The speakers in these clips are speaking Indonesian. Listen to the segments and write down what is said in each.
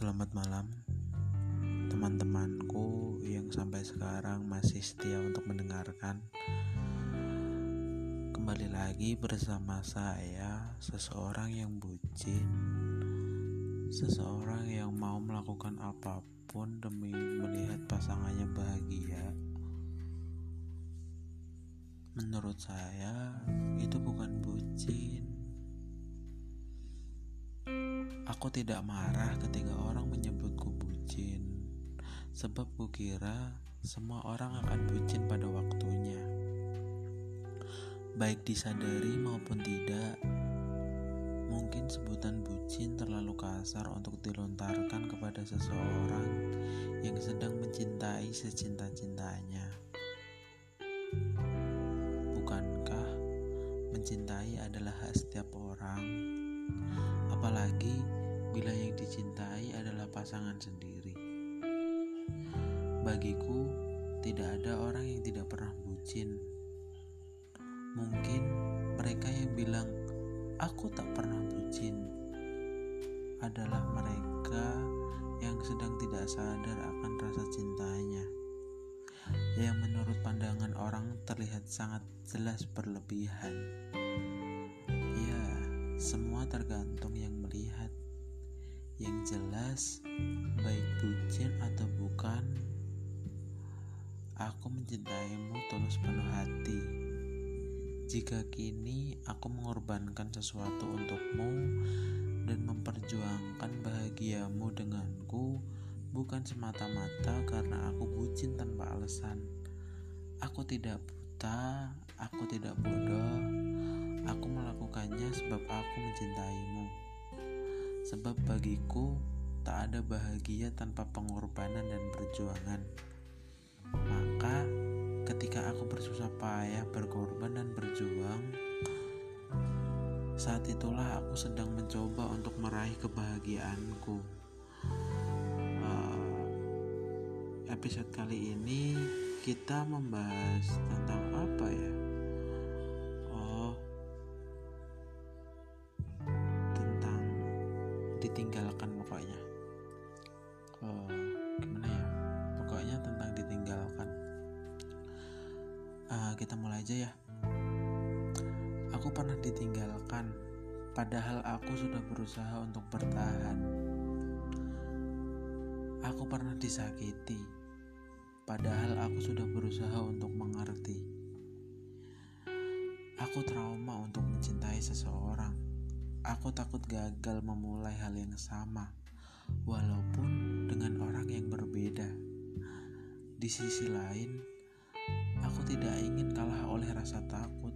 Selamat malam, teman-temanku yang sampai sekarang masih setia untuk mendengarkan. Kembali lagi bersama saya, seseorang yang bucin, seseorang yang mau melakukan apa pun demi melihat pasangannya bahagia. Menurut saya, itu bukan bucin Aku tidak marah ketika orang menyebutku bucin, sebab kukira semua orang akan bucin pada waktunya. Baik disadari maupun tidak, mungkin sebutan bucin terlalu kasar untuk dilontarkan kepada seseorang yang sedang mencintai secinta-cintanya. Bukankah mencintai adalah hak setiap orang? Apalagi bila yang dicintai adalah pasangan sendiri. Bagiku, tidak ada orang yang tidak pernah bucin. Mungkin mereka yang bilang, "Aku tak pernah bucin," adalah mereka yang sedang tidak sadar akan rasa cintanya, yang menurut pandangan orang terlihat sangat jelas berlebihan. Semua tergantung yang melihat. Yang jelas, baik bucin atau bukan, aku mencintaimu tulus penuh hati. Jika kini aku mengorbankan sesuatu untukmu dan memperjuangkan bahagiamu denganku, bukan semata-mata karena aku bucin tanpa alasan. Aku tidak buta, aku tidak bodoh. Aku melakukannya sebab aku mencintaimu. Sebab bagiku tak ada bahagia tanpa pengorbanan dan perjuangan. Maka ketika aku bersusah payah berkorban dan berjuang, saat itulah aku sedang mencoba untuk meraih kebahagiaanku. Uh, episode kali ini kita membahas tentang apa ya? Ditinggalkan pokoknya. Oh, gimana ya? Pokoknya tentang ditinggalkan. Uh, kita mulai aja ya. Aku pernah ditinggalkan padahal aku sudah berusaha untuk bertahan. Aku pernah disakiti padahal aku sudah berusaha untuk mengerti. Aku trauma untuk mencintai seseorang Aku takut gagal memulai hal yang sama, walaupun dengan orang yang berbeda. Di sisi lain, aku tidak ingin kalah oleh rasa takut.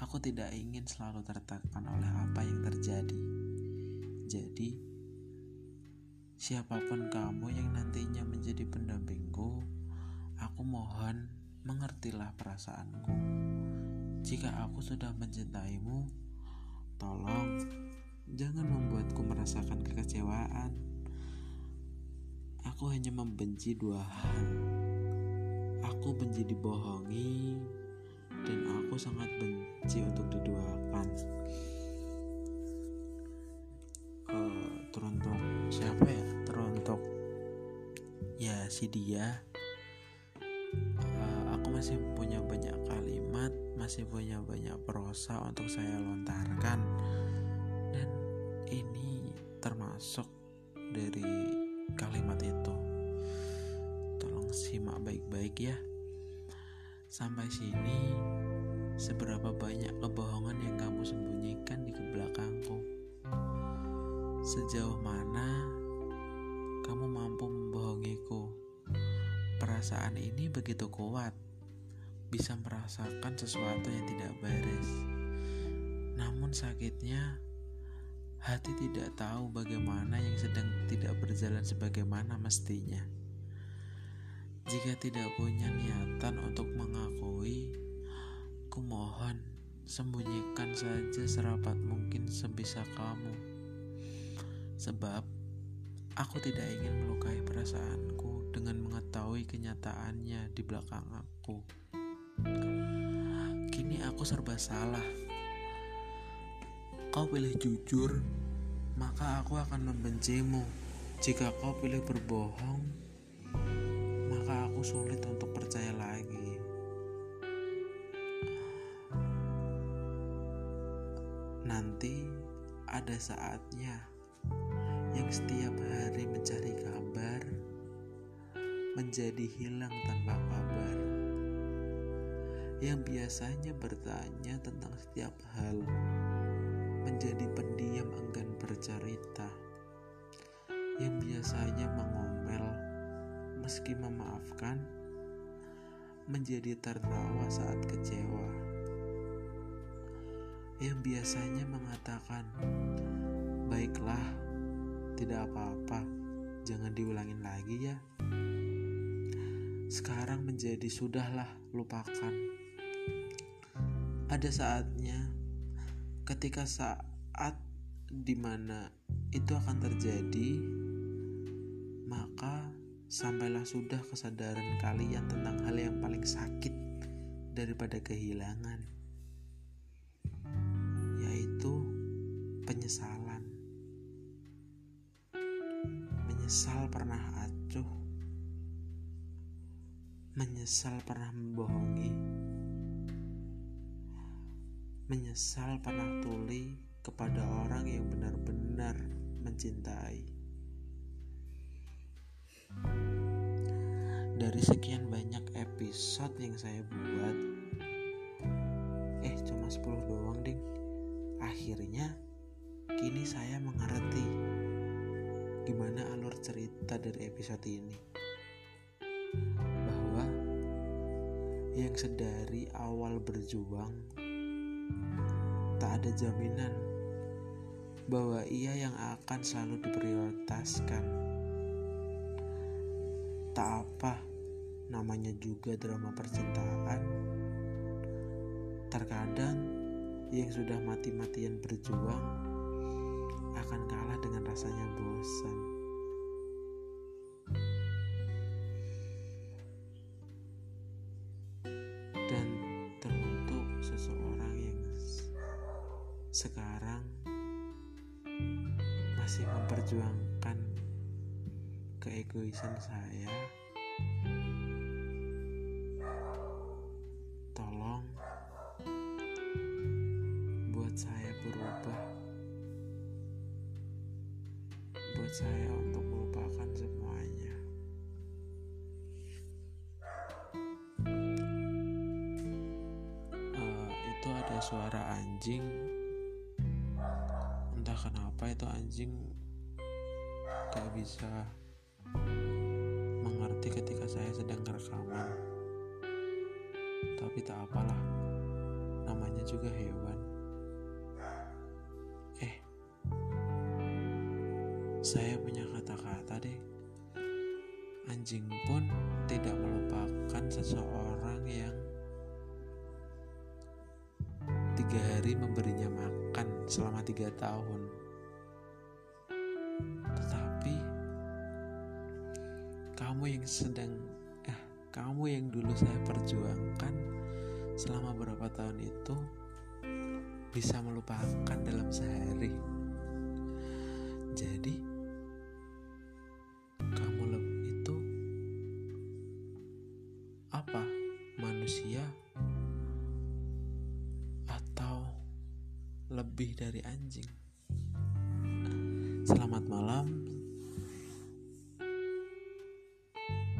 Aku tidak ingin selalu tertekan oleh apa yang terjadi. Jadi, siapa pun kamu yang nantinya menjadi pendampingku, aku mohon mengertilah perasaanku. Jika aku sudah mencintaimu, Tolong, jangan membuatku merasakan kekecewaan. Aku hanya membenci dua hal. Aku benci dibohongi, dan aku sangat benci untuk diduakan. Uh, teruntuk siapa ya? Teruntuk ya si dia. Uh, aku masih punya banyak kalimat masih punya banyak prosa untuk saya lontarkan. Dan ini termasuk dari kalimat itu. Tolong simak baik-baik ya. Sampai sini seberapa banyak kebohongan yang kamu sembunyikan di belakangku? Sejauh mana kamu mampu membohongiku? Perasaan ini begitu kuat bisa merasakan sesuatu yang tidak beres. Namun sakitnya, hati tidak tahu bagaimana yang sedang tidak berjalan sebagaimana mestinya. Jika tidak punya niatan untuk mengakui, kumohon sembunyikan saja serapat mungkin sebisa kamu. Sebab aku tidak ingin melukai perasaanku dengan mengetahui kenyataannya di belakang aku. Kini aku serba salah. Kau pilih jujur, maka aku akan membencimu. Jika kau pilih berbohong, maka aku sulit untuk percaya lagi. Nanti ada saatnya yang setiap hari mencari kabar menjadi hilang tanpa kabar. Yang biasanya bertanya tentang setiap hal menjadi pendiam enggan bercerita. Yang biasanya mengomel meski memaafkan menjadi tertawa saat kecewa. Yang biasanya mengatakan, "Baiklah, tidak apa-apa, jangan diulangin lagi ya." Sekarang menjadi sudahlah, lupakan. Ada saatnya ketika saat di mana itu akan terjadi, maka sampailah sudah kesadaran kalian tentang hal yang paling sakit daripada kehilangan, yaitu penyesalan. Menyesal pernah acuh, menyesal pernah membohongi, menyesal pernah tuli kepada orang yang benar-benar mencintai. Dari sekian banyak episode yang saya buat, eh cuma 10 doang ding. Akhirnya kini saya mengerti gimana alur cerita dari episode ini. Bahwa yang sedari awal berjuang tak ada jaminan bahwa ia yang akan selalu diprioritaskan. Tak apa, namanya juga drama percintaan. Terkadang yang sudah mati-matian berjuang akan kalah dengan rasanya bosan. Sekarang masih memperjuangkan keegoisan saya. Tolong buat saya berubah. Buat saya untuk melupakan semuanya. Uh, itu ada suara anjing entah kenapa itu anjing gak bisa mengerti ketika saya sedang rekaman tapi tak apalah namanya juga hewan. Eh saya punya kata-kata deh. Anjing pun tidak melupakan seseorang yang tiga hari memberinya makan selama tiga tahun. Tetapi kamu yang sedang eh kamu yang dulu saya perjuangkan selama berapa tahun itu bisa melupakan dalam sehari. Jadi kamu itu apa? Manusia lebih dari anjing. Selamat malam.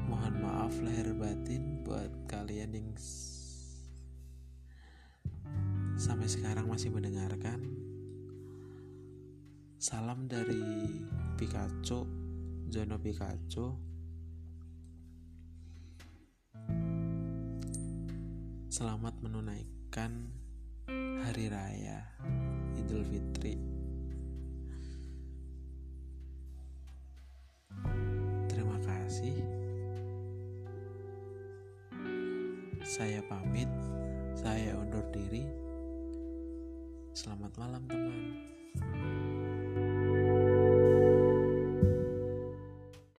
Mohon maaf lahir batin buat kalian yang sampai sekarang masih mendengarkan. Salam dari Pikachu Zono Pikachu. Selamat menunaikan hari raya Idul Fitri. Terima kasih. Saya pamit. Saya undur diri. Selamat malam teman